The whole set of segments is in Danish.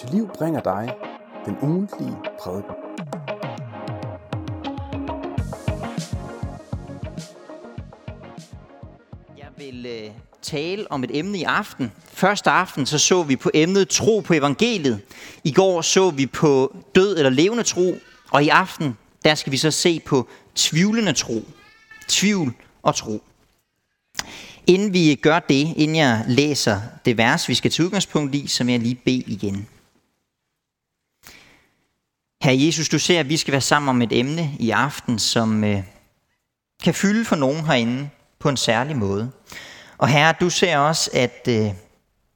til liv bringer dig den ugentlige prædiken. Jeg vil øh, tale om et emne i aften. Første aften så så vi på emnet tro på evangeliet. I går så vi på død eller levende tro. Og i aften, der skal vi så se på tvivlende tro. Tvivl og tro. Inden vi gør det, inden jeg læser det vers, vi skal til udgangspunkt i, så vil jeg lige bede igen. Herre Jesus, du ser, at vi skal være sammen om et emne i aften, som øh, kan fylde for nogen herinde på en særlig måde. Og herre, du ser også, at øh,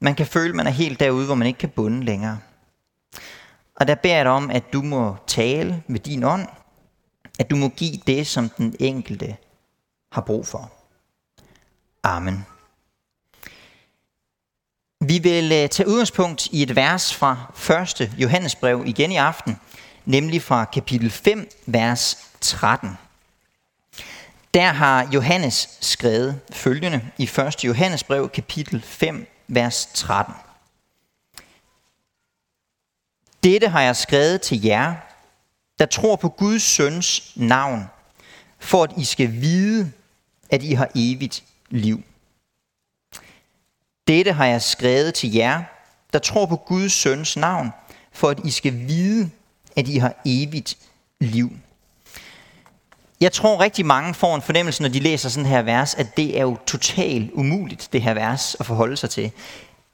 man kan føle, at man er helt derude, hvor man ikke kan bunde længere. Og der beder jeg dig om, at du må tale med din ånd, at du må give det, som den enkelte har brug for. Amen. Vi vil øh, tage udgangspunkt i et vers fra 1. Johannesbrev igen i aften, nemlig fra kapitel 5, vers 13. Der har Johannes skrevet følgende i 1. Johannesbrev, kapitel 5, vers 13. Dette har jeg skrevet til jer, der tror på Guds søns navn, for at I skal vide, at I har evigt liv. Dette har jeg skrevet til jer, der tror på Guds søns navn, for at I skal vide, at I har evigt liv. Jeg tror rigtig mange får en fornemmelse, når de læser sådan her vers, at det er jo totalt umuligt, det her vers, at forholde sig til.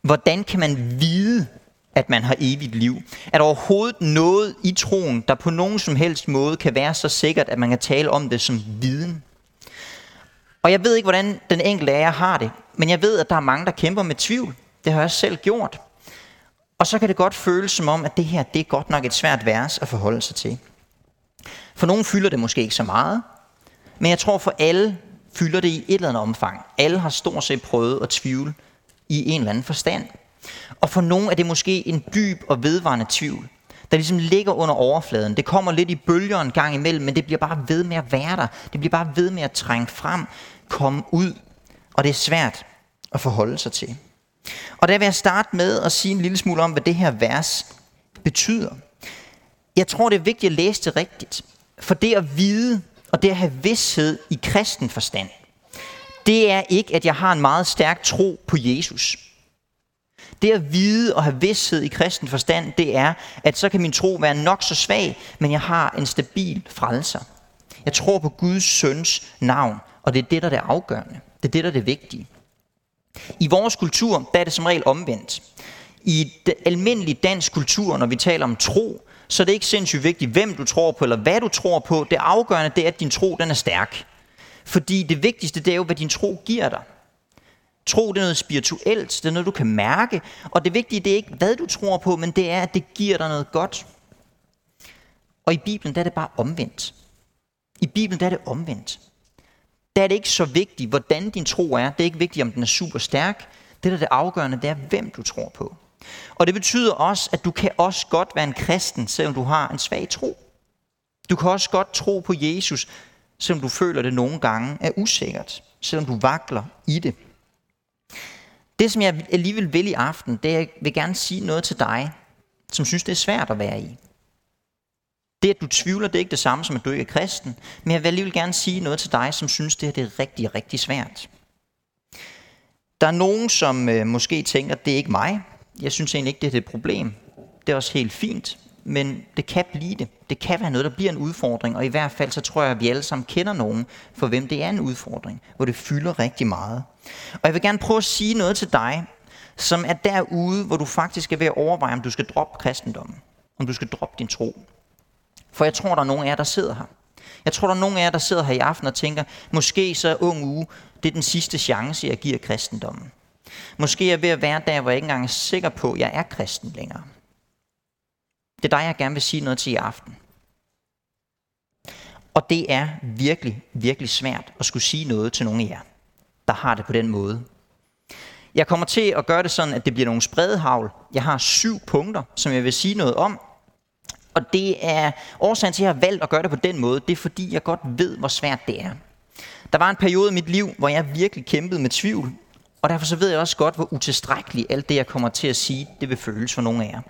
Hvordan kan man vide, at man har evigt liv? Er der overhovedet noget i troen, der på nogen som helst måde kan være så sikkert, at man kan tale om det som viden? Og jeg ved ikke, hvordan den enkelte af jer har det, men jeg ved, at der er mange, der kæmper med tvivl. Det har jeg selv gjort. Og så kan det godt føles som om, at det her det er godt nok et svært vers at forholde sig til. For nogen fylder det måske ikke så meget, men jeg tror for alle fylder det i et eller andet omfang. Alle har stort set prøvet at tvivle i en eller anden forstand. Og for nogen er det måske en dyb og vedvarende tvivl, der ligesom ligger under overfladen. Det kommer lidt i bølger en gang imellem, men det bliver bare ved med at være der. Det bliver bare ved med at trænge frem, komme ud, og det er svært at forholde sig til. Og der vil jeg starte med at sige en lille smule om, hvad det her vers betyder. Jeg tror, det er vigtigt at læse det rigtigt. For det at vide, og det at have vidshed i kristen forstand, det er ikke, at jeg har en meget stærk tro på Jesus. Det at vide og have vidshed i kristen forstand, det er, at så kan min tro være nok så svag, men jeg har en stabil frelser. Jeg tror på Guds søns navn, og det er det, der er det afgørende. Det er det, der er det vigtige. I vores kultur, der er det som regel omvendt. I den almindelige dansk kultur, når vi taler om tro, så er det ikke sindssygt vigtigt, hvem du tror på, eller hvad du tror på. Det afgørende, det er, at din tro den er stærk. Fordi det vigtigste, det er jo, hvad din tro giver dig. Tro, det er noget spirituelt, det er noget, du kan mærke. Og det vigtige, det er ikke, hvad du tror på, men det er, at det giver dig noget godt. Og i Bibelen, der er det bare omvendt. I Bibelen, der er det omvendt. Der er det ikke så vigtigt, hvordan din tro er. Det er ikke vigtigt, om den er super stærk. Det, der er det afgørende, det er, hvem du tror på. Og det betyder også, at du kan også godt være en kristen, selvom du har en svag tro. Du kan også godt tro på Jesus, selvom du føler det nogle gange er usikkert. Selvom du vakler i det. Det, som jeg alligevel vil i aften, det er, at jeg vil gerne sige noget til dig, som synes, det er svært at være i. Det, at du tvivler, det er ikke det samme som, at du ikke er kristen. Men jeg vil alligevel gerne sige noget til dig, som synes, det, her, det er rigtig, rigtig svært. Der er nogen, som øh, måske tænker, det er ikke mig. Jeg synes egentlig ikke, det er et problem. Det er også helt fint, men det kan blive det. Det kan være noget, der bliver en udfordring, og i hvert fald så tror jeg, at vi alle sammen kender nogen, for hvem det er en udfordring, hvor det fylder rigtig meget. Og jeg vil gerne prøve at sige noget til dig, som er derude, hvor du faktisk er ved at overveje, om du skal droppe kristendommen, om du skal droppe din tro. For jeg tror, der er nogen af jer, der sidder her. Jeg tror, der er nogen af jer, der sidder her i aften og tænker, måske så ung uge, det er den sidste chance, jeg giver kristendommen. Måske er jeg ved at være der, hvor jeg ikke engang er sikker på, at jeg er kristen længere. Det er dig, jeg gerne vil sige noget til i aften. Og det er virkelig, virkelig svært at skulle sige noget til nogen af jer, der har det på den måde. Jeg kommer til at gøre det sådan, at det bliver nogle spredehavl. Jeg har syv punkter, som jeg vil sige noget om. Og det er årsagen til, at jeg har valgt at gøre det på den måde. Det er fordi, jeg godt ved, hvor svært det er. Der var en periode i mit liv, hvor jeg virkelig kæmpede med tvivl. Og derfor så ved jeg også godt, hvor utilstrækkeligt alt det, jeg kommer til at sige, det vil føles for nogle af jer.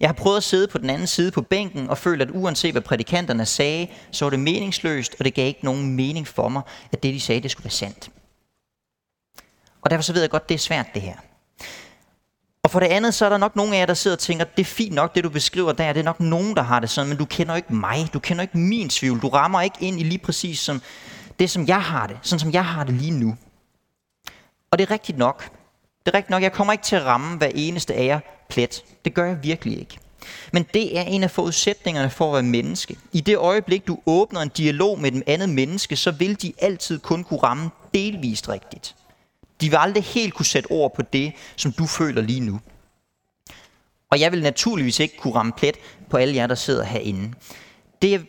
Jeg har prøvet at sidde på den anden side på bænken og følt, at uanset hvad prædikanterne sagde, så var det meningsløst, og det gav ikke nogen mening for mig, at det de sagde, det skulle være sandt. Og derfor så ved jeg godt, det er svært det her. Og for det andet, så er der nok nogle af jer, der sidder og tænker, det er fint nok, det du beskriver der, det er nok nogen, der har det sådan, men du kender ikke mig, du kender ikke min tvivl, du rammer ikke ind i lige præcis som det, som jeg har det, sådan som jeg har det lige nu. Og det er rigtigt nok. Det er rigtigt nok, jeg kommer ikke til at ramme hver eneste af jer plet. Det gør jeg virkelig ikke. Men det er en af forudsætningerne for at være menneske. I det øjeblik, du åbner en dialog med den andet menneske, så vil de altid kun kunne ramme delvist rigtigt. De vil aldrig helt kunne sætte ord på det, som du føler lige nu. Og jeg vil naturligvis ikke kunne ramme plet på alle jer, der sidder herinde. Det jeg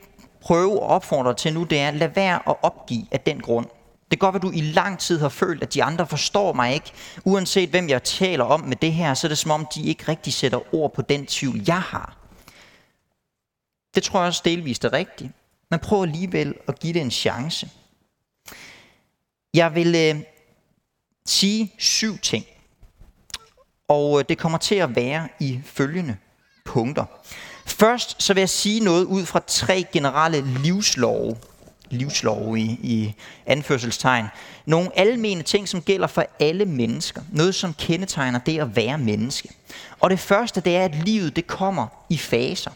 prøver at opfordre til nu, det er, lad være at opgive af den grund. Det kan godt være, at du i lang tid har følt, at de andre forstår mig ikke. Uanset hvem jeg taler om med det her, så er det som om, de ikke rigtig sætter ord på den tvivl, jeg har. Det tror jeg også delvist er rigtigt. Men prøv alligevel at give det en chance. Jeg vil øh, sige syv ting. Og øh, det kommer til at være i følgende punkter. Først så vil jeg sige noget ud fra tre generelle livslove. Livslove i, i anførselstegn. Nogle almene ting, som gælder for alle mennesker. Noget, som kendetegner det at være menneske. Og det første, det er, at livet det kommer i faser.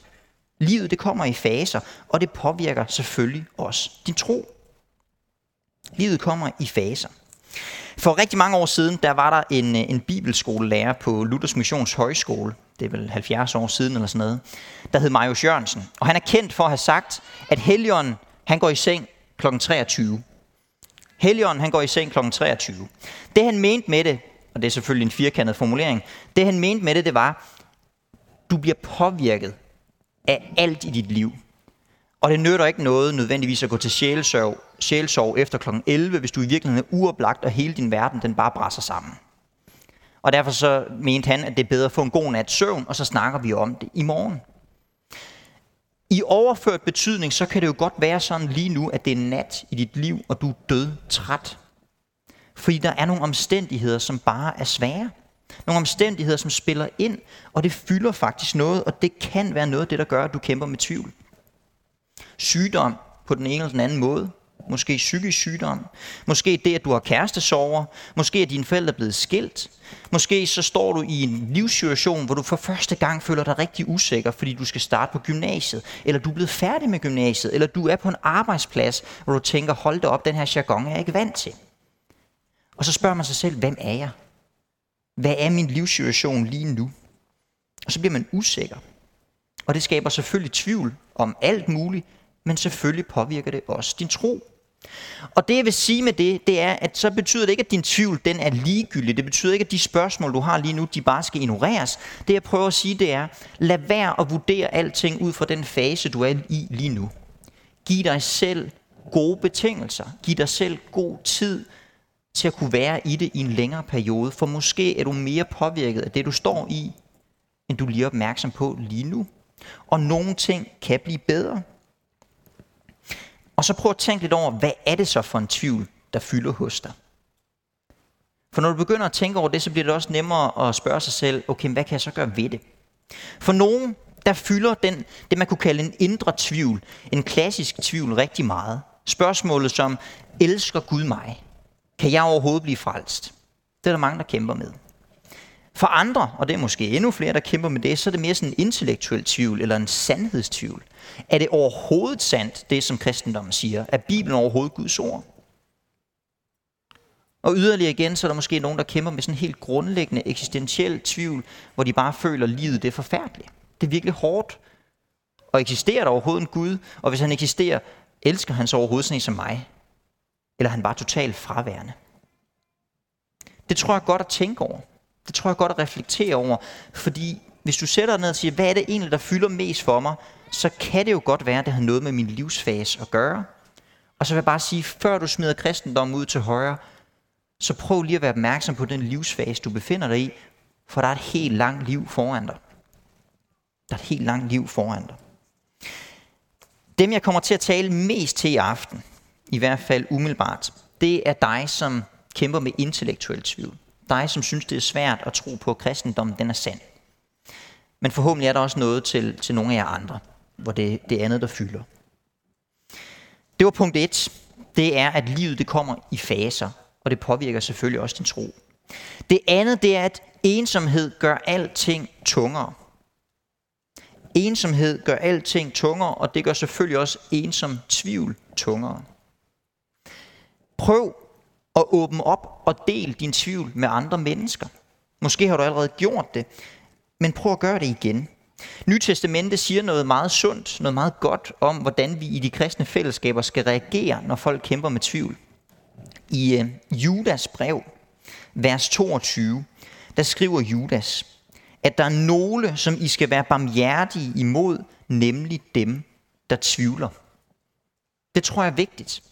Livet det kommer i faser, og det påvirker selvfølgelig også din tro. Livet kommer i faser. For rigtig mange år siden, der var der en, øh, en bibelskolelærer på Luthers Missions Højskole, det er vel 70 år siden eller sådan noget, der hed Marius Jørgensen. Og han er kendt for at have sagt, at Helion, han går i seng kl. 23. Helion, han går i seng kl. 23. Det han mente med det, og det er selvfølgelig en firkantet formulering, det han mente med det, det var, du bliver påvirket af alt i dit liv. Og det nytter ikke noget nødvendigvis at gå til sjælesørg, sjælsorg efter kl. 11, hvis du i virkeligheden er uoplagt, og hele din verden den bare brænder sammen. Og derfor så mente han, at det er bedre at få en god nat søvn, og så snakker vi om det i morgen. I overført betydning, så kan det jo godt være sådan lige nu, at det er nat i dit liv, og du er død træt. Fordi der er nogle omstændigheder, som bare er svære. Nogle omstændigheder, som spiller ind, og det fylder faktisk noget, og det kan være noget af det, der gør, at du kæmper med tvivl. Sygdom på den ene eller den anden måde. Måske psykisk sygdom. Måske det, at du har kærestesover. Måske at dine forældre blevet skilt. Måske så står du i en livssituation, hvor du for første gang føler dig rigtig usikker, fordi du skal starte på gymnasiet. Eller du er blevet færdig med gymnasiet. Eller du er på en arbejdsplads, hvor du tænker, hold da op, den her jargon er jeg ikke vant til. Og så spørger man sig selv, hvem er jeg? Hvad er min livssituation lige nu? Og så bliver man usikker. Og det skaber selvfølgelig tvivl om alt muligt, men selvfølgelig påvirker det også din tro. Og det jeg vil sige med det, det er, at så betyder det ikke, at din tvivl den er ligegyldig. Det betyder ikke, at de spørgsmål, du har lige nu, de bare skal ignoreres. Det jeg prøver at sige, det er, lad være at vurdere alting ud fra den fase, du er i lige nu. Giv dig selv gode betingelser. Giv dig selv god tid til at kunne være i det i en længere periode. For måske er du mere påvirket af det, du står i, end du lige er opmærksom på lige nu. Og nogle ting kan blive bedre. Og så prøv at tænke lidt over, hvad er det så for en tvivl, der fylder hos dig? For når du begynder at tænke over det, så bliver det også nemmere at spørge sig selv, okay, hvad kan jeg så gøre ved det? For nogen, der fylder den, det man kunne kalde en indre tvivl, en klassisk tvivl rigtig meget. Spørgsmålet som, elsker Gud mig? Kan jeg overhovedet blive frelst? Det er der mange, der kæmper med. For andre, og det er måske endnu flere, der kæmper med det, så er det mere sådan en intellektuel tvivl eller en sandhedstvivl. Er det overhovedet sandt, det som kristendommen siger? Er Bibelen overhovedet Guds ord? Og yderligere igen, så er der måske nogen, der kæmper med sådan en helt grundlæggende eksistentiel tvivl, hvor de bare føler, at livet det er forfærdeligt. Det er virkelig hårdt. Og eksisterer der overhovedet en Gud? Og hvis han eksisterer, elsker han så overhovedet sådan en som mig? Eller er han bare totalt fraværende? Det tror jeg godt at tænke over. Det tror jeg godt at reflektere over. Fordi hvis du sætter dig ned og siger, hvad er det egentlig, der fylder mest for mig, så kan det jo godt være, at det har noget med min livsfase at gøre. Og så vil jeg bare sige, før du smider kristendommen ud til højre, så prøv lige at være opmærksom på den livsfase, du befinder dig i, for der er et helt langt liv foran dig. Der er et helt langt liv foran dig. Dem, jeg kommer til at tale mest til i aften, i hvert fald umiddelbart, det er dig, som kæmper med intellektuel tvivl. Dig, som synes, det er svært at tro på, at kristendommen den er sand. Men forhåbentlig er der også noget til, til nogle af jer andre, hvor det, det andet, der fylder. Det var punkt 1. Det er, at livet det kommer i faser, og det påvirker selvfølgelig også din tro. Det andet, det er, at ensomhed gør alting tungere. Ensomhed gør alting tungere, og det gør selvfølgelig også ensom tvivl tungere. Prøv og åbne op og del din tvivl med andre mennesker. Måske har du allerede gjort det, men prøv at gøre det igen. Nytestamentet siger noget meget sundt, noget meget godt om, hvordan vi i de kristne fællesskaber skal reagere, når folk kæmper med tvivl. I uh, Judas brev, vers 22, der skriver Judas, at der er nogle, som I skal være barmhjertige imod, nemlig dem, der tvivler. Det tror jeg er vigtigt,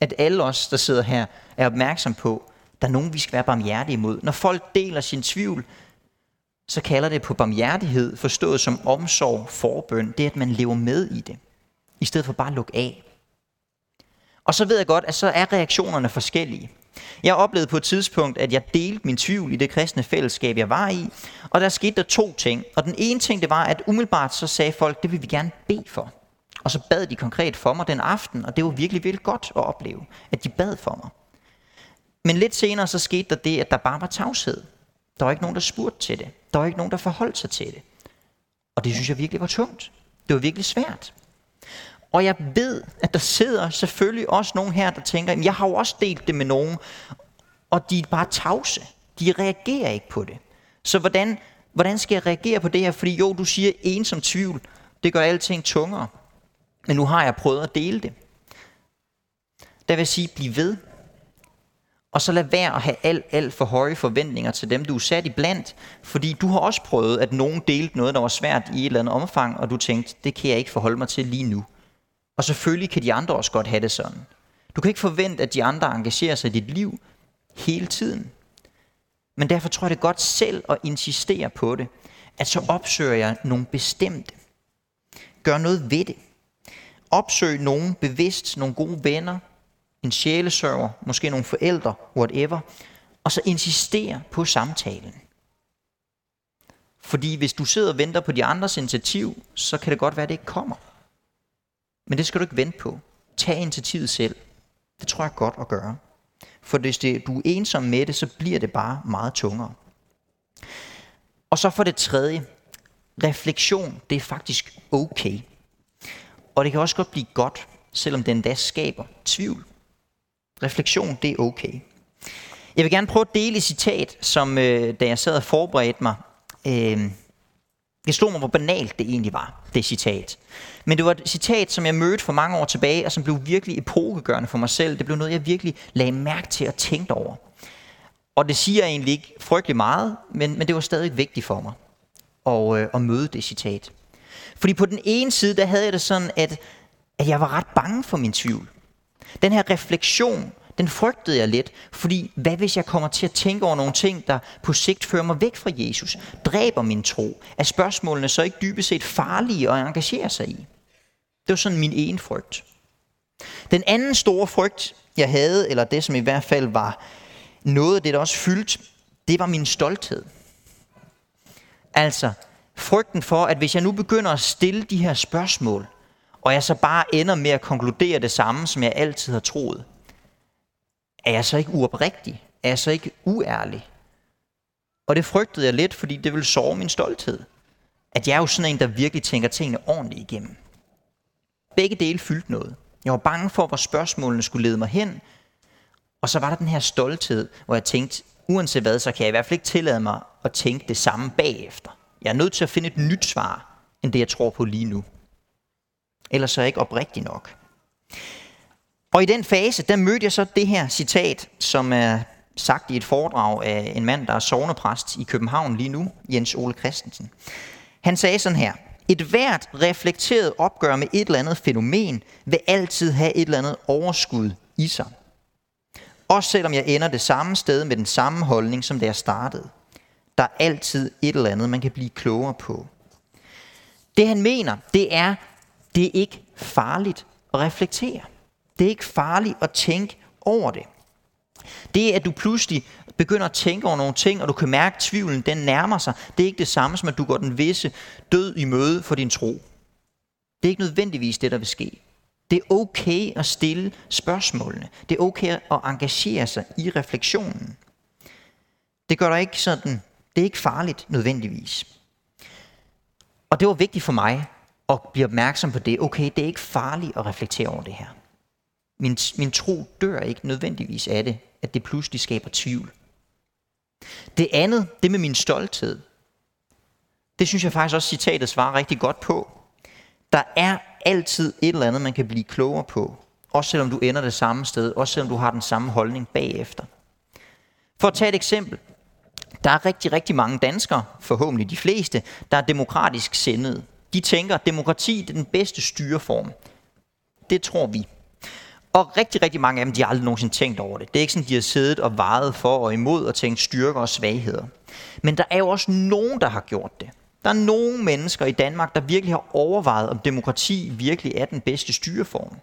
at alle os, der sidder her, er opmærksom på, der er nogen, vi skal være barmhjertige imod. Når folk deler sin tvivl, så kalder det på barmhjertighed, forstået som omsorg, forbøn. Det er, at man lever med i det, i stedet for bare at lukke af. Og så ved jeg godt, at så er reaktionerne forskellige. Jeg oplevede på et tidspunkt, at jeg delte min tvivl i det kristne fællesskab, jeg var i, og der skete der to ting. Og den ene ting, det var, at umiddelbart så sagde folk, det vil vi gerne bede for. Og så bad de konkret for mig den aften, og det var virkelig, virkelig godt at opleve, at de bad for mig. Men lidt senere så skete der det, at der bare var tavshed. Der var ikke nogen, der spurgte til det. Der var ikke nogen, der forholdt sig til det. Og det synes jeg virkelig var tungt. Det var virkelig svært. Og jeg ved, at der sidder selvfølgelig også nogen her, der tænker, jeg har jo også delt det med nogen, og de er bare tavse. De reagerer ikke på det. Så hvordan, hvordan skal jeg reagere på det her? Fordi jo, du siger ensom tvivl, det gør alting tungere. Men nu har jeg prøvet at dele det. Der vil sige, bliv ved. Og så lad være at have alt, alt for høje forventninger til dem, du er sat i blandt. Fordi du har også prøvet, at nogen delte noget, der var svært i et eller andet omfang, og du tænkte, det kan jeg ikke forholde mig til lige nu. Og selvfølgelig kan de andre også godt have det sådan. Du kan ikke forvente, at de andre engagerer sig i dit liv hele tiden. Men derfor tror jeg det er godt selv at insistere på det, at så opsøger jeg nogle bestemte. Gør noget ved det. Opsøg nogen bevidst, nogle gode venner, en sjælesørger, måske nogle forældre, whatever, og så insistere på samtalen. Fordi hvis du sidder og venter på de andres initiativ, så kan det godt være, at det ikke kommer. Men det skal du ikke vente på. Tag initiativet selv. Det tror jeg er godt at gøre. For hvis det, du er ensom med det, så bliver det bare meget tungere. Og så for det tredje, refleksion, det er faktisk okay. Og det kan også godt blive godt, selvom den endda skaber tvivl. Refleksion, det er okay. Jeg vil gerne prøve at dele et citat, som øh, da jeg sad og forberedte mig, øh, det slog mig, hvor banalt det egentlig var, det citat. Men det var et citat, som jeg mødte for mange år tilbage, og som blev virkelig epokegørende for mig selv. Det blev noget, jeg virkelig lagde mærke til og tænkte over. Og det siger egentlig ikke frygtelig meget, men, men det var stadig vigtigt for mig at, øh, at møde det citat. Fordi på den ene side, der havde jeg det sådan, at, at jeg var ret bange for min tvivl. Den her refleksion, den frygtede jeg lidt, fordi hvad hvis jeg kommer til at tænke over nogle ting, der på sigt fører mig væk fra Jesus, dræber min tro? Er spørgsmålene så ikke dybest set farlige at engagere sig i? Det var sådan min ene frygt. Den anden store frygt, jeg havde, eller det som i hvert fald var noget af det, der også fyldte, det var min stolthed. Altså, frygten for, at hvis jeg nu begynder at stille de her spørgsmål, og jeg så bare ender med at konkludere det samme, som jeg altid har troet, er jeg så ikke uoprigtig? Er jeg så ikke uærlig? Og det frygtede jeg lidt, fordi det ville sove min stolthed. At jeg er jo sådan en, der virkelig tænker tingene ordentligt igennem. Begge dele fyldte noget. Jeg var bange for, hvor spørgsmålene skulle lede mig hen. Og så var der den her stolthed, hvor jeg tænkte, uanset hvad, så kan jeg i hvert fald ikke tillade mig at tænke det samme bagefter. Jeg er nødt til at finde et nyt svar, end det jeg tror på lige nu. Ellers så er jeg ikke oprigtig nok. Og i den fase, der mødte jeg så det her citat, som er sagt i et foredrag af en mand, der er sovnepræst i København lige nu, Jens Ole Christensen. Han sagde sådan her, et hvert reflekteret opgør med et eller andet fænomen vil altid have et eller andet overskud i sig. Også selvom jeg ender det samme sted med den samme holdning, som da jeg startede. Der er altid et eller andet, man kan blive klogere på. Det han mener, det er, det er ikke farligt at reflektere. Det er ikke farligt at tænke over det. Det, at du pludselig begynder at tænke over nogle ting, og du kan mærke, at tvivlen den nærmer sig. Det er ikke det samme som, at du går den visse død i møde for din tro. Det er ikke nødvendigvis det, der vil ske. Det er okay at stille spørgsmålene. Det er okay at engagere sig i refleksionen. Det gør dig ikke sådan, det er ikke farligt nødvendigvis. Og det var vigtigt for mig at blive opmærksom på det. Okay, det er ikke farligt at reflektere over det her. Min, min tro dør ikke nødvendigvis af det, at det pludselig skaber tvivl. Det andet, det med min stolthed, det synes jeg faktisk også citatet svarer rigtig godt på. Der er altid et eller andet, man kan blive klogere på. Også selvom du ender det samme sted. Også selvom du har den samme holdning bagefter. For at tage et eksempel. Der er rigtig, rigtig mange danskere, forhåbentlig de fleste, der er demokratisk sindede. De tænker, at demokrati er den bedste styreform. Det tror vi. Og rigtig, rigtig mange af dem, de har aldrig nogensinde tænkt over det. Det er ikke sådan, de har siddet og vejet for og imod og tænkt styrker og svagheder. Men der er jo også nogen, der har gjort det. Der er nogle mennesker i Danmark, der virkelig har overvejet, om demokrati virkelig er den bedste styreform.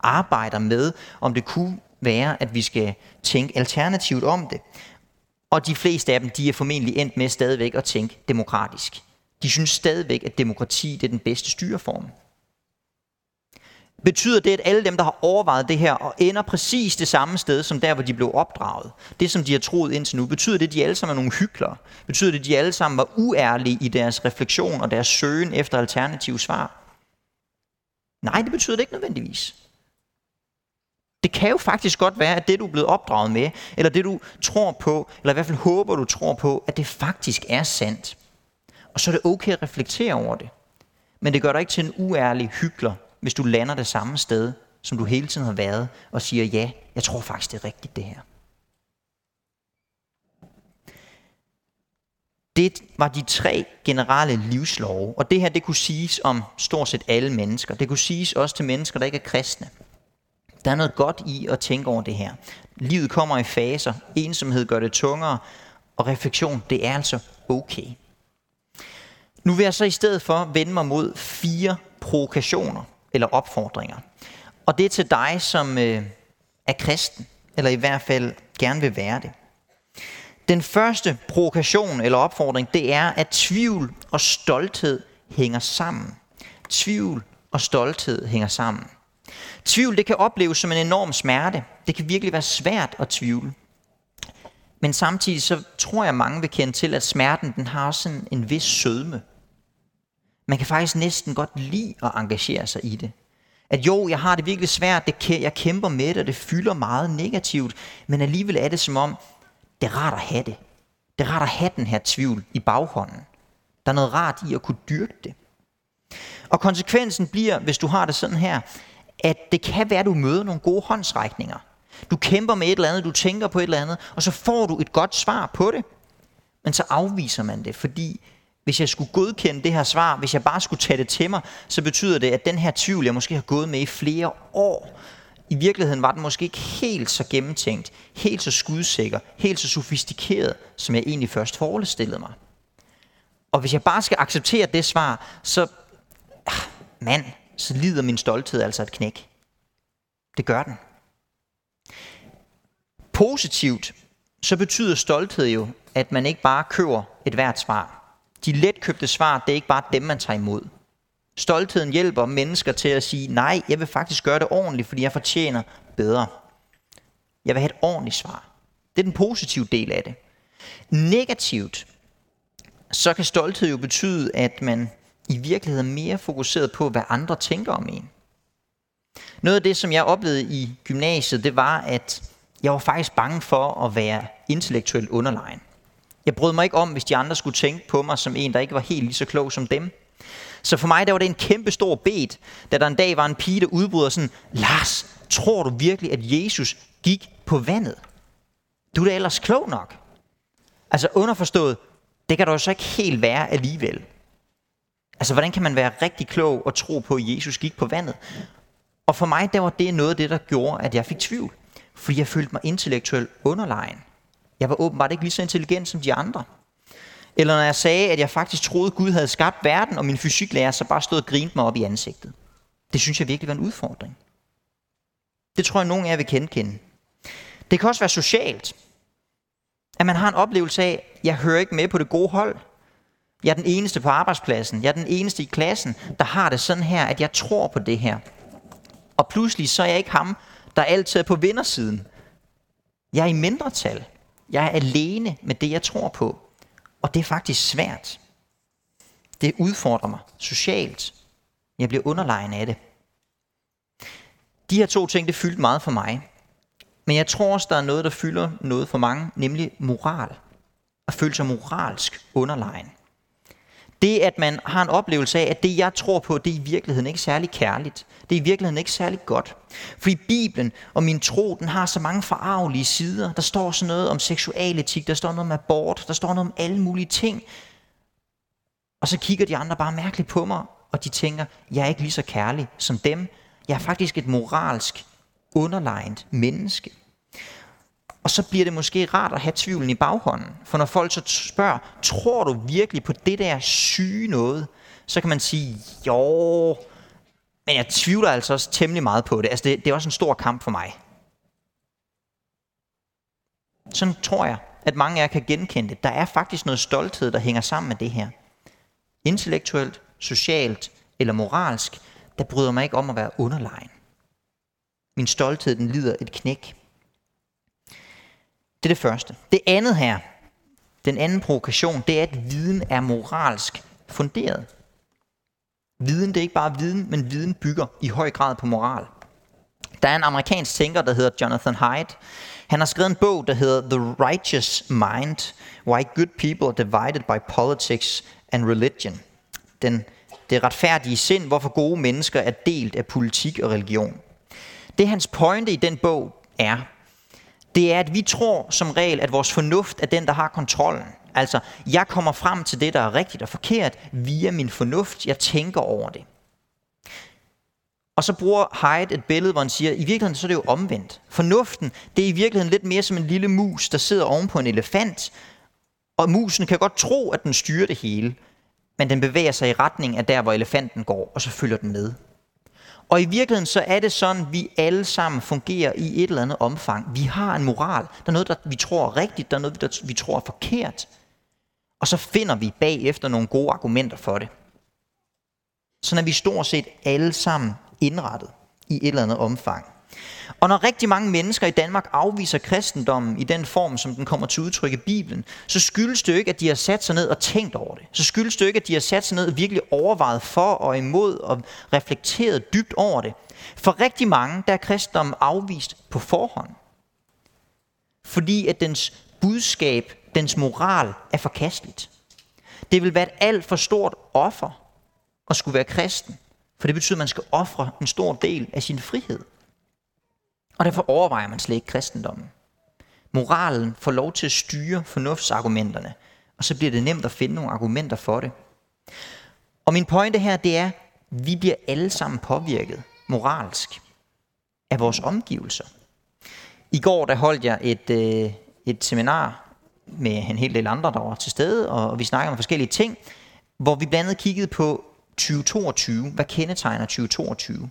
Arbejder med, om det kunne være, at vi skal tænke alternativt om det. Og de fleste af dem, de er formentlig endt med stadigvæk at tænke demokratisk. De synes stadigvæk, at demokrati det er den bedste styreform. Betyder det, at alle dem, der har overvejet det her, og ender præcis det samme sted, som der, hvor de blev opdraget, det som de har troet indtil nu, betyder det, at de alle sammen er nogle hyklere? Betyder det, at de alle sammen var uærlige i deres refleksion og deres søgen efter alternative svar? Nej, det betyder det ikke nødvendigvis. Det kan jo faktisk godt være, at det du er blevet opdraget med, eller det du tror på, eller i hvert fald håber du tror på, at det faktisk er sandt. Og så er det okay at reflektere over det. Men det gør dig ikke til en uærlig hykler, hvis du lander det samme sted, som du hele tiden har været, og siger, ja, jeg tror faktisk, det er rigtigt det her. Det var de tre generelle livslove, og det her det kunne siges om stort set alle mennesker. Det kunne siges også til mennesker, der ikke er kristne. Der er noget godt i at tænke over det her. Livet kommer i faser, ensomhed gør det tungere, og refleksion, det er altså okay. Nu vil jeg så i stedet for vende mig mod fire provokationer, eller opfordringer. Og det er til dig, som øh, er kristen, eller i hvert fald gerne vil være det. Den første provokation eller opfordring, det er, at tvivl og stolthed hænger sammen. Tvivl og stolthed hænger sammen. Tvivl, det kan opleves som en enorm smerte. Det kan virkelig være svært at tvivle. Men samtidig så tror jeg, mange vil kende til, at smerten den har også en, en vis sødme. Man kan faktisk næsten godt lide at engagere sig i det. At jo, jeg har det virkelig svært, det, jeg kæmper med det, og det fylder meget negativt, men alligevel er det som om, det er rart at have det. Det er rart at have den her tvivl i baghånden. Der er noget rart i at kunne dyrke det. Og konsekvensen bliver, hvis du har det sådan her, at det kan være, at du møder nogle gode håndsrækninger. Du kæmper med et eller andet, du tænker på et eller andet, og så får du et godt svar på det. Men så afviser man det, fordi hvis jeg skulle godkende det her svar, hvis jeg bare skulle tage det til mig, så betyder det, at den her tvivl, jeg måske har gået med i flere år, i virkeligheden var den måske ikke helt så gennemtænkt, helt så skudsikker, helt så sofistikeret, som jeg egentlig først forestillede mig. Og hvis jeg bare skal acceptere det svar, så, ah, mand, så lider min stolthed altså et knæk. Det gør den. Positivt, så betyder stolthed jo, at man ikke bare køber et hvert svar. De letkøbte svar, det er ikke bare dem, man tager imod. Stoltheden hjælper mennesker til at sige, nej, jeg vil faktisk gøre det ordentligt, fordi jeg fortjener bedre. Jeg vil have et ordentligt svar. Det er den positive del af det. Negativt, så kan stolthed jo betyde, at man i virkeligheden mere fokuseret på, hvad andre tænker om en. Noget af det, som jeg oplevede i gymnasiet, det var, at jeg var faktisk bange for at være intellektuelt underlegen. Jeg brød mig ikke om, hvis de andre skulle tænke på mig som en, der ikke var helt lige så klog som dem. Så for mig der var det en kæmpe stor bed, da der en dag var en pige, der udbryder sådan, Lars, tror du virkelig, at Jesus gik på vandet? Du er da ellers klog nok. Altså underforstået, det kan du jo så ikke helt være alligevel. Altså, hvordan kan man være rigtig klog og tro på, at Jesus gik på vandet? Og for mig, der var det noget af det, der gjorde, at jeg fik tvivl. Fordi jeg følte mig intellektuelt underlegen. Jeg var åbenbart ikke lige så intelligent som de andre. Eller når jeg sagde, at jeg faktisk troede, at Gud havde skabt verden, og min fysiklærer så bare stod og grinte mig op i ansigtet. Det synes jeg virkelig var en udfordring. Det tror jeg, nogen af jer vil kende. Det kan også være socialt. At man har en oplevelse af, jeg hører ikke med på det gode hold. Jeg er den eneste på arbejdspladsen. Jeg er den eneste i klassen, der har det sådan her, at jeg tror på det her. Og pludselig så er jeg ikke ham, der altid er på vindersiden. Jeg er i mindretal. Jeg er alene med det, jeg tror på. Og det er faktisk svært. Det udfordrer mig socialt. Jeg bliver underlegen af det. De her to ting, det fyldte meget for mig. Men jeg tror også, der er noget, der fylder noget for mange, nemlig moral. At føle sig moralsk underlegen. Det, at man har en oplevelse af, at det, jeg tror på, det er i virkeligheden ikke særlig kærligt. Det er i virkeligheden ikke særlig godt. Fordi Bibelen og min tro, den har så mange forarvelige sider. Der står sådan noget om seksualetik, der står noget om abort, der står noget om alle mulige ting. Og så kigger de andre bare mærkeligt på mig, og de tænker, jeg er ikke lige så kærlig som dem. Jeg er faktisk et moralsk underlegent menneske. Og så bliver det måske rart at have tvivlen i baghånden. For når folk så spørger, tror du virkelig på det der syge noget? Så kan man sige, jo, men jeg tvivler altså også temmelig meget på det. Altså det, det er også en stor kamp for mig. Sådan tror jeg, at mange af jer kan genkende det. Der er faktisk noget stolthed, der hænger sammen med det her. Intellektuelt, socialt eller moralsk, der bryder mig ikke om at være underlegen. Min stolthed, den lider et knæk. Det er det første. Det andet her, den anden provokation, det er, at viden er moralsk funderet. Viden, det er ikke bare viden, men viden bygger i høj grad på moral. Der er en amerikansk tænker, der hedder Jonathan Haidt. Han har skrevet en bog, der hedder The Righteous Mind, Why Good People are Divided by Politics and Religion. Den, det retfærdige sind, hvorfor gode mennesker er delt af politik og religion. Det hans pointe i den bog er, det er, at vi tror som regel, at vores fornuft er den, der har kontrollen. Altså, jeg kommer frem til det, der er rigtigt og forkert, via min fornuft. Jeg tænker over det. Og så bruger Hyde et billede, hvor han siger, i virkeligheden så er det jo omvendt. Fornuften, det er i virkeligheden lidt mere som en lille mus, der sidder oven på en elefant, og musen kan godt tro, at den styrer det hele, men den bevæger sig i retning af der, hvor elefanten går, og så følger den med. Og i virkeligheden så er det sådan, vi alle sammen fungerer i et eller andet omfang. Vi har en moral. Der er noget, der vi tror er rigtigt, der er noget, der vi tror er forkert. Og så finder vi bagefter nogle gode argumenter for det. Så er vi stort set alle sammen indrettet i et eller andet omfang. Og når rigtig mange mennesker i Danmark afviser kristendommen i den form, som den kommer til udtryk i Bibelen, så skyldes det jo ikke, at de har sat sig ned og tænkt over det. Så skyldes det jo ikke, at de har sat sig ned og virkelig overvejet for og imod og reflekteret dybt over det. For rigtig mange, der er kristendommen afvist på forhånd. Fordi at dens budskab, dens moral er forkasteligt. Det vil være et alt for stort offer at skulle være kristen. For det betyder, at man skal ofre en stor del af sin frihed. Og derfor overvejer man slet ikke kristendommen. Moralen får lov til at styre fornuftsargumenterne, og så bliver det nemt at finde nogle argumenter for det. Og min pointe her, det er, at vi bliver alle sammen påvirket moralsk af vores omgivelser. I går der holdt jeg et, øh, et seminar med en hel del andre, der var til stede, og vi snakkede om forskellige ting, hvor vi blandt andet kiggede på 2022. Hvad kendetegner 2022?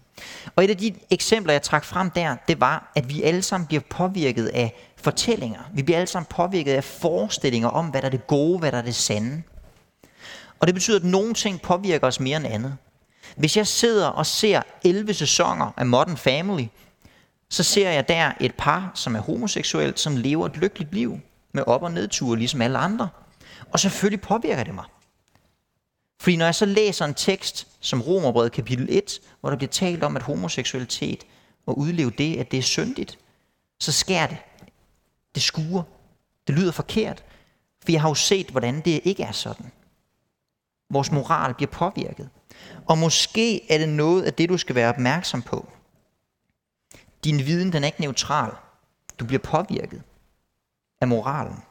Og et af de eksempler, jeg trak frem der, det var, at vi alle sammen bliver påvirket af fortællinger. Vi bliver alle sammen påvirket af forestillinger om, hvad der er det gode, hvad der er det sande. Og det betyder, at nogle ting påvirker os mere end andet. Hvis jeg sidder og ser 11 sæsoner af Modern Family, så ser jeg der et par, som er homoseksuelt, som lever et lykkeligt liv med op- og nedture, ligesom alle andre. Og selvfølgelig påvirker det mig. Fordi når jeg så læser en tekst som Romerbrevet kapitel 1, hvor der bliver talt om, at homoseksualitet og udleve det, at det er syndigt, så sker det. Det skuer. Det lyder forkert. For jeg har jo set, hvordan det ikke er sådan. Vores moral bliver påvirket. Og måske er det noget af det, du skal være opmærksom på. Din viden, den er ikke neutral. Du bliver påvirket af moralen.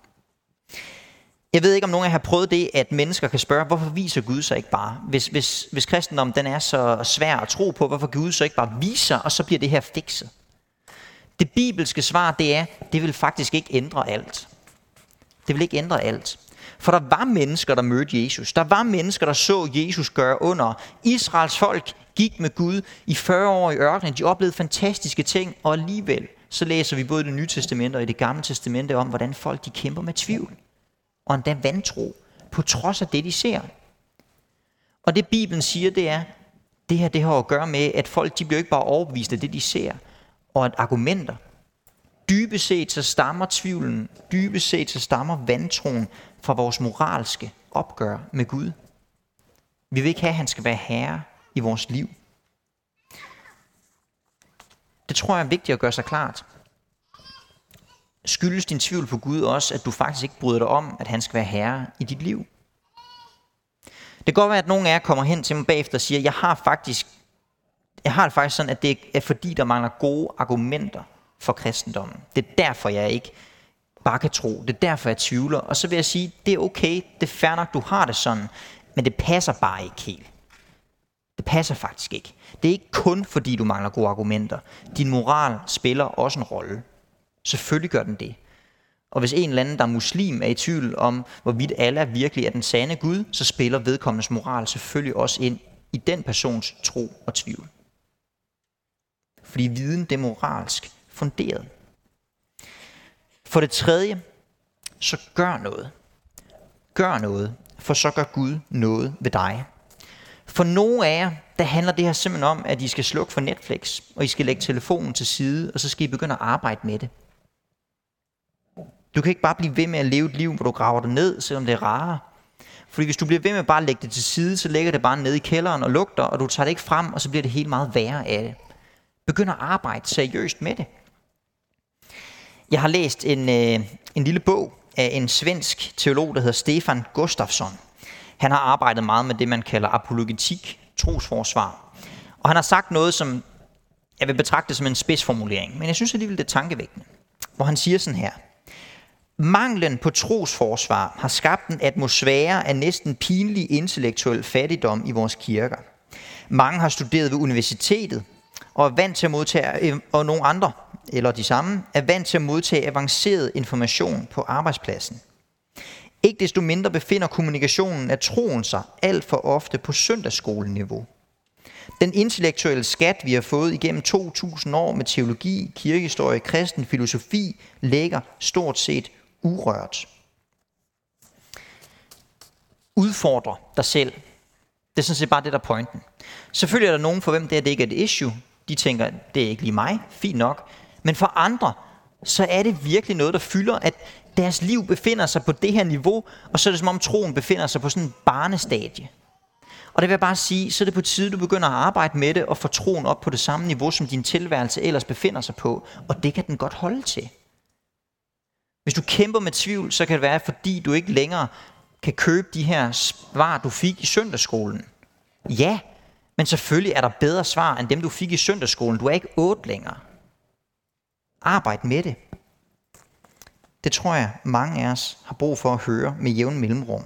Jeg ved ikke, om nogen af jer har prøvet det, at mennesker kan spørge, hvorfor viser Gud sig ikke bare? Hvis, hvis, hvis kristendom den er så svær at tro på, hvorfor Gud så ikke bare viser, og så bliver det her fikset? Det bibelske svar, det er, det vil faktisk ikke ændre alt. Det vil ikke ændre alt. For der var mennesker, der mødte Jesus. Der var mennesker, der så Jesus gøre under. Israels folk gik med Gud i 40 år i ørkenen. De oplevede fantastiske ting, og alligevel så læser vi både i det nye testamente og i det gamle testamente om, hvordan folk de kæmper med tvivl. Og endda vantro, på trods af det, de ser. Og det Bibelen siger, det er, det her det har at gøre med, at folk de bliver ikke bare overbevist af det, de ser, og at argumenter. Dybest set så stammer tvivlen, dybest set så stammer vantroen fra vores moralske opgør med Gud. Vi vil ikke have, at han skal være herre i vores liv. Det tror jeg er vigtigt at gøre sig klart. Skyldes din tvivl på Gud også, at du faktisk ikke bryder dig om, at han skal være herre i dit liv? Det kan godt være, at nogen af jer kommer hen til mig bagefter og siger, jeg har faktisk, jeg har det faktisk sådan, at det er fordi, der mangler gode argumenter for kristendommen. Det er derfor, jeg ikke bare kan tro. Det er derfor, jeg tvivler. Og så vil jeg sige, det er okay, det er fair nok, du har det sådan, men det passer bare ikke helt. Det passer faktisk ikke. Det er ikke kun fordi, du mangler gode argumenter. Din moral spiller også en rolle. Selvfølgelig gør den det. Og hvis en eller anden, der er muslim, er i tvivl om, hvorvidt Allah virkelig er den sande Gud, så spiller vedkommendes moral selvfølgelig også ind i den persons tro og tvivl. Fordi viden det er moralsk funderet. For det tredje, så gør noget. Gør noget, for så gør Gud noget ved dig. For nogle af jer, der handler det her simpelthen om, at I skal slukke for Netflix, og I skal lægge telefonen til side, og så skal I begynde at arbejde med det. Du kan ikke bare blive ved med at leve et liv, hvor du graver det ned, selvom det er rarere. Fordi hvis du bliver ved med bare at lægge det til side, så lægger det bare ned i kælderen og lugter, og du tager det ikke frem, og så bliver det helt meget værre af det. Begynd at arbejde seriøst med det. Jeg har læst en, øh, en lille bog af en svensk teolog, der hedder Stefan Gustafsson. Han har arbejdet meget med det, man kalder apologetik, trosforsvar. Og han har sagt noget, som jeg vil betragte som en spidsformulering, men jeg synes alligevel, det er tankevækkende. Hvor han siger sådan her. Manglen på trosforsvar har skabt en atmosfære af næsten pinlig intellektuel fattigdom i vores kirker. Mange har studeret ved universitetet og er vant til at modtage, øh, og nogle andre, eller de samme, er vant til at modtage avanceret information på arbejdspladsen. Ikke desto mindre befinder kommunikationen af troen sig alt for ofte på søndagsskoleniveau. Den intellektuelle skat, vi har fået igennem 2000 år med teologi, kirkehistorie, kristen filosofi, ligger stort set urørt. Udfordre dig selv. Det er sådan set bare det, der er pointen. Selvfølgelig er der nogen, for hvem det, er, det ikke er et issue. De tænker, det er ikke lige mig, fint nok. Men for andre, så er det virkelig noget, der fylder, at deres liv befinder sig på det her niveau, og så er det som om troen befinder sig på sådan en barnestadie. Og det vil jeg bare sige, så er det på tide, du begynder at arbejde med det og få troen op på det samme niveau, som din tilværelse ellers befinder sig på. Og det kan den godt holde til. Hvis du kæmper med tvivl, så kan det være, fordi du ikke længere kan købe de her svar, du fik i søndagsskolen. Ja, men selvfølgelig er der bedre svar, end dem du fik i søndagsskolen. Du er ikke otte længere. Arbejd med det. Det tror jeg, mange af os har brug for at høre med jævn mellemrum.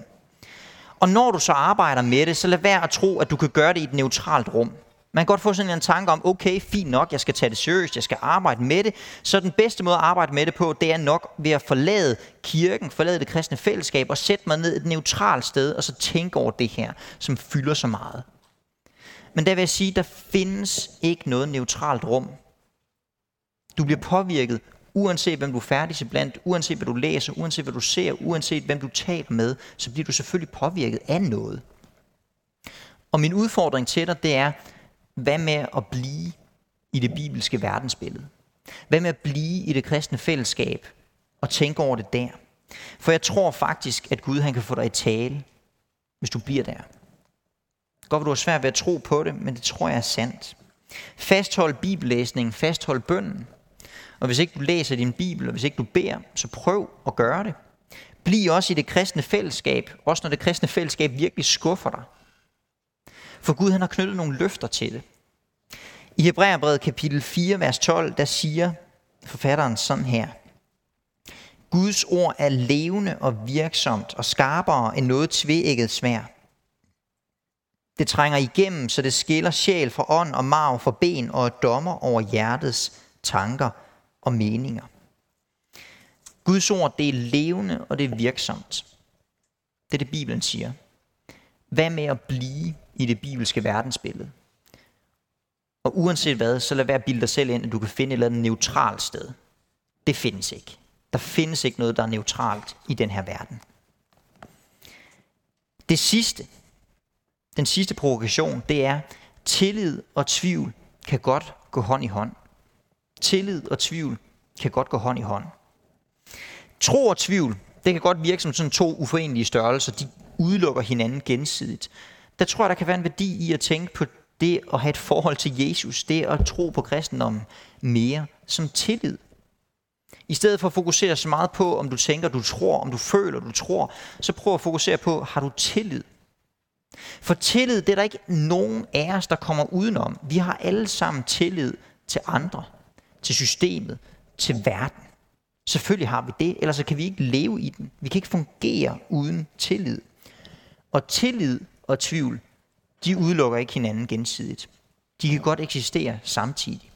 Og når du så arbejder med det, så lad være at tro, at du kan gøre det i et neutralt rum. Man kan godt få sådan en tanke om, okay, fint nok, jeg skal tage det seriøst, jeg skal arbejde med det. Så den bedste måde at arbejde med det på, det er nok ved at forlade kirken, forlade det kristne fællesskab og sætte mig ned et neutralt sted, og så tænke over det her, som fylder så meget. Men der vil jeg sige, der findes ikke noget neutralt rum. Du bliver påvirket, uanset hvem du er færdig til blandt, uanset hvad du læser, uanset hvad du ser, uanset hvem du taler med, så bliver du selvfølgelig påvirket af noget. Og min udfordring til dig, det er, hvad med at blive i det bibelske verdensbillede? Hvad med at blive i det kristne fællesskab og tænke over det der? For jeg tror faktisk, at Gud han kan få dig i tale, hvis du bliver der. Godt, du har svært ved at tro på det, men det tror jeg er sandt. Fasthold bibellæsningen, fasthold bønden. Og hvis ikke du læser din bibel, og hvis ikke du beder, så prøv at gøre det. Bliv også i det kristne fællesskab, også når det kristne fællesskab virkelig skuffer dig. For Gud han har knyttet nogle løfter til det. I Hebræerbrevet kapitel 4, vers 12, der siger forfatteren sådan her. Guds ord er levende og virksomt og skarpere end noget tvægget svær. Det trænger igennem, så det skiller sjæl fra ånd og marv fra ben og er dommer over hjertets tanker og meninger. Guds ord, det er levende og det er virksomt. Det er det, Bibelen siger. Hvad med at blive i det bibelske verdensbillede? Og uanset hvad, så lad være at bilde dig selv ind, at du kan finde et eller andet neutralt sted. Det findes ikke. Der findes ikke noget, der er neutralt i den her verden. Det sidste, den sidste provokation, det er, tillid og tvivl kan godt gå hånd i hånd. Tillid og tvivl kan godt gå hånd i hånd. Tro og tvivl, det kan godt virke som sådan to uforenelige størrelser. De udelukker hinanden gensidigt. Der tror jeg, der kan være en værdi i at tænke på det at have et forhold til Jesus, det at tro på kristendommen mere som tillid. I stedet for at fokusere så meget på, om du tænker, du tror, om du føler, du tror, så prøv at fokusere på, har du tillid? For tillid, det er der ikke nogen af os, der kommer udenom. Vi har alle sammen tillid til andre, til systemet, til verden. Selvfølgelig har vi det, ellers så kan vi ikke leve i den. Vi kan ikke fungere uden tillid. Og tillid og tvivl, de udelukker ikke hinanden gensidigt. De kan godt eksistere samtidig.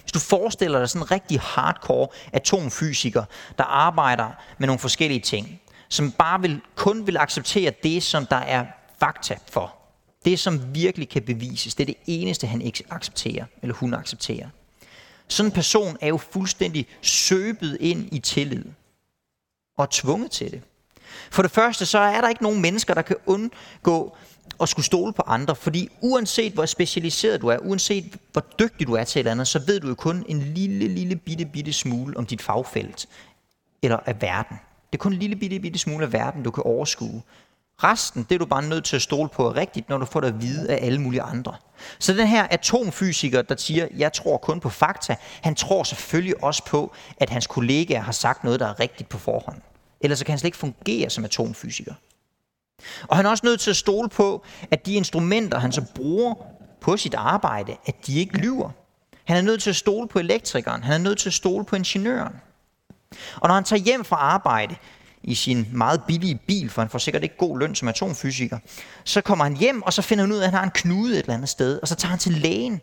Hvis du forestiller dig sådan en rigtig hardcore atomfysiker, der arbejder med nogle forskellige ting, som bare vil, kun vil acceptere det, som der er fakta for. Det, som virkelig kan bevises, det er det eneste, han ikke accepterer, eller hun accepterer. Sådan en person er jo fuldstændig søbet ind i tillid, og tvunget til det. For det første, så er der ikke nogen mennesker, der kan undgå at skulle stole på andre, fordi uanset hvor specialiseret du er, uanset hvor dygtig du er til et eller andet, så ved du jo kun en lille, lille bitte, bitte smule om dit fagfelt, eller af verden. Det er kun en lille bitte, bitte smule af verden, du kan overskue. Resten, det er du bare nødt til at stole på er rigtigt, når du får det at vide af alle mulige andre. Så den her atomfysiker, der siger, jeg tror kun på fakta, han tror selvfølgelig også på, at hans kollegaer har sagt noget, der er rigtigt på forhånd. Ellers så kan han slet ikke fungere som atomfysiker. Og han er også nødt til at stole på, at de instrumenter, han så bruger på sit arbejde, at de ikke lyver. Han er nødt til at stole på elektrikeren. Han er nødt til at stole på ingeniøren. Og når han tager hjem fra arbejde i sin meget billige bil, for han får sikkert ikke god løn som atomfysiker, så kommer han hjem, og så finder han ud af, at han har en knude et eller andet sted, og så tager han til lægen.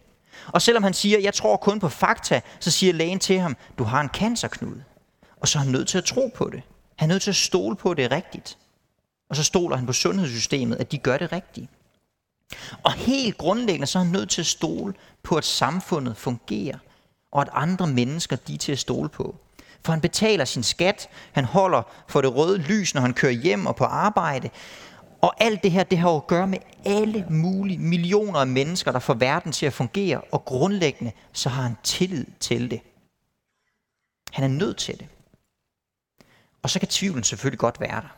Og selvom han siger, jeg tror kun på fakta, så siger lægen til ham, du har en cancerknude. Og så er han nødt til at tro på det. Han er nødt til at stole på, at det er rigtigt. Og så stoler han på sundhedssystemet, at de gør det rigtigt. Og helt grundlæggende så er han nødt til at stole på, at samfundet fungerer, og at andre mennesker de er til at stole på. For han betaler sin skat, han holder for det røde lys, når han kører hjem og på arbejde. Og alt det her, det har jo at gøre med alle mulige millioner af mennesker, der får verden til at fungere, og grundlæggende så har han tillid til det. Han er nødt til det. Og så kan tvivlen selvfølgelig godt være der.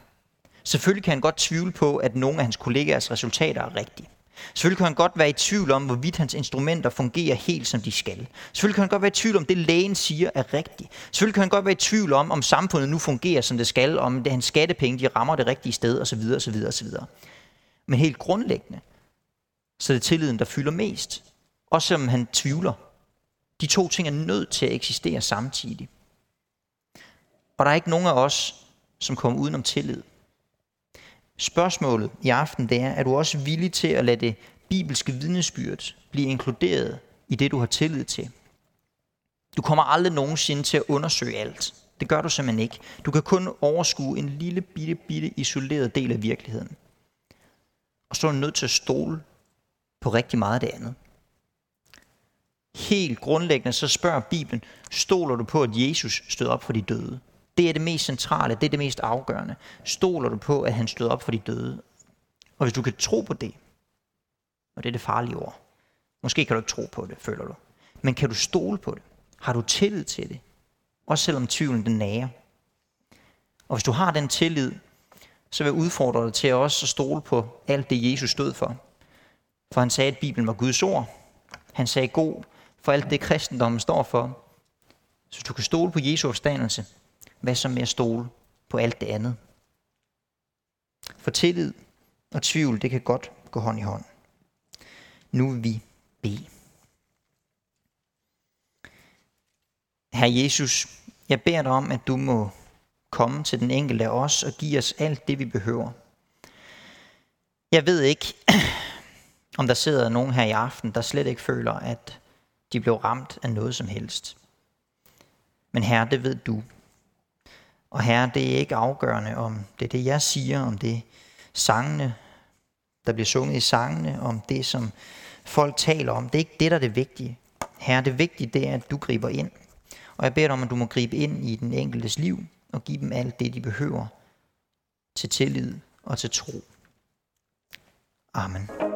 Selvfølgelig kan han godt tvivle på, at nogle af hans kollegaers resultater er rigtige. Selvfølgelig kan han godt være i tvivl om, hvorvidt hans instrumenter fungerer helt som de skal. Selvfølgelig kan han godt være i tvivl om, det lægen siger er rigtigt. Selvfølgelig kan han godt være i tvivl om, om samfundet nu fungerer som det skal, om det hans skattepenge de rammer det rigtige sted osv. osv. osv. Men helt grundlæggende, så er det tilliden, der fylder mest. Også selvom han tvivler. De to ting er nødt til at eksistere samtidig. Og der er ikke nogen af os, som kommer udenom tillid. Spørgsmålet i aften det er, er du også villig til at lade det bibelske vidnesbyrd blive inkluderet i det, du har tillid til? Du kommer aldrig nogensinde til at undersøge alt. Det gør du simpelthen ikke. Du kan kun overskue en lille bitte, bitte isoleret del af virkeligheden. Og så er du nødt til at stole på rigtig meget af det andet. Helt grundlæggende så spørger Bibelen, stoler du på, at Jesus stod op for de døde? Det er det mest centrale, det er det mest afgørende. Stoler du på, at han stod op for de døde? Og hvis du kan tro på det, og det er det farlige ord, måske kan du ikke tro på det, føler du, men kan du stole på det? Har du tillid til det? Også selvom tvivlen den nager. Og hvis du har den tillid, så vil jeg udfordre dig til også at stole på alt det, Jesus stod for. For han sagde, at Bibelen var Guds ord. Han sagde god for alt det, kristendommen står for. Så du kan stole på Jesu opstandelse, hvad så med at stole på alt det andet? For tillid og tvivl, det kan godt gå hånd i hånd. Nu vil vi bede. Herre Jesus, jeg beder dig om, at du må komme til den enkelte af os og give os alt det, vi behøver. Jeg ved ikke, om der sidder nogen her i aften, der slet ikke føler, at de blev ramt af noget som helst. Men herre, det ved du. Og herre, det er ikke afgørende, om det er det, jeg siger, om det sangene, der bliver sunget i sangene, om det, som folk taler om. Det er ikke det, der er det vigtige. Herre, det vigtige det er, at du griber ind. Og jeg beder dig om, at du må gribe ind i den enkeltes liv og give dem alt det, de behøver til tillid og til tro. Amen.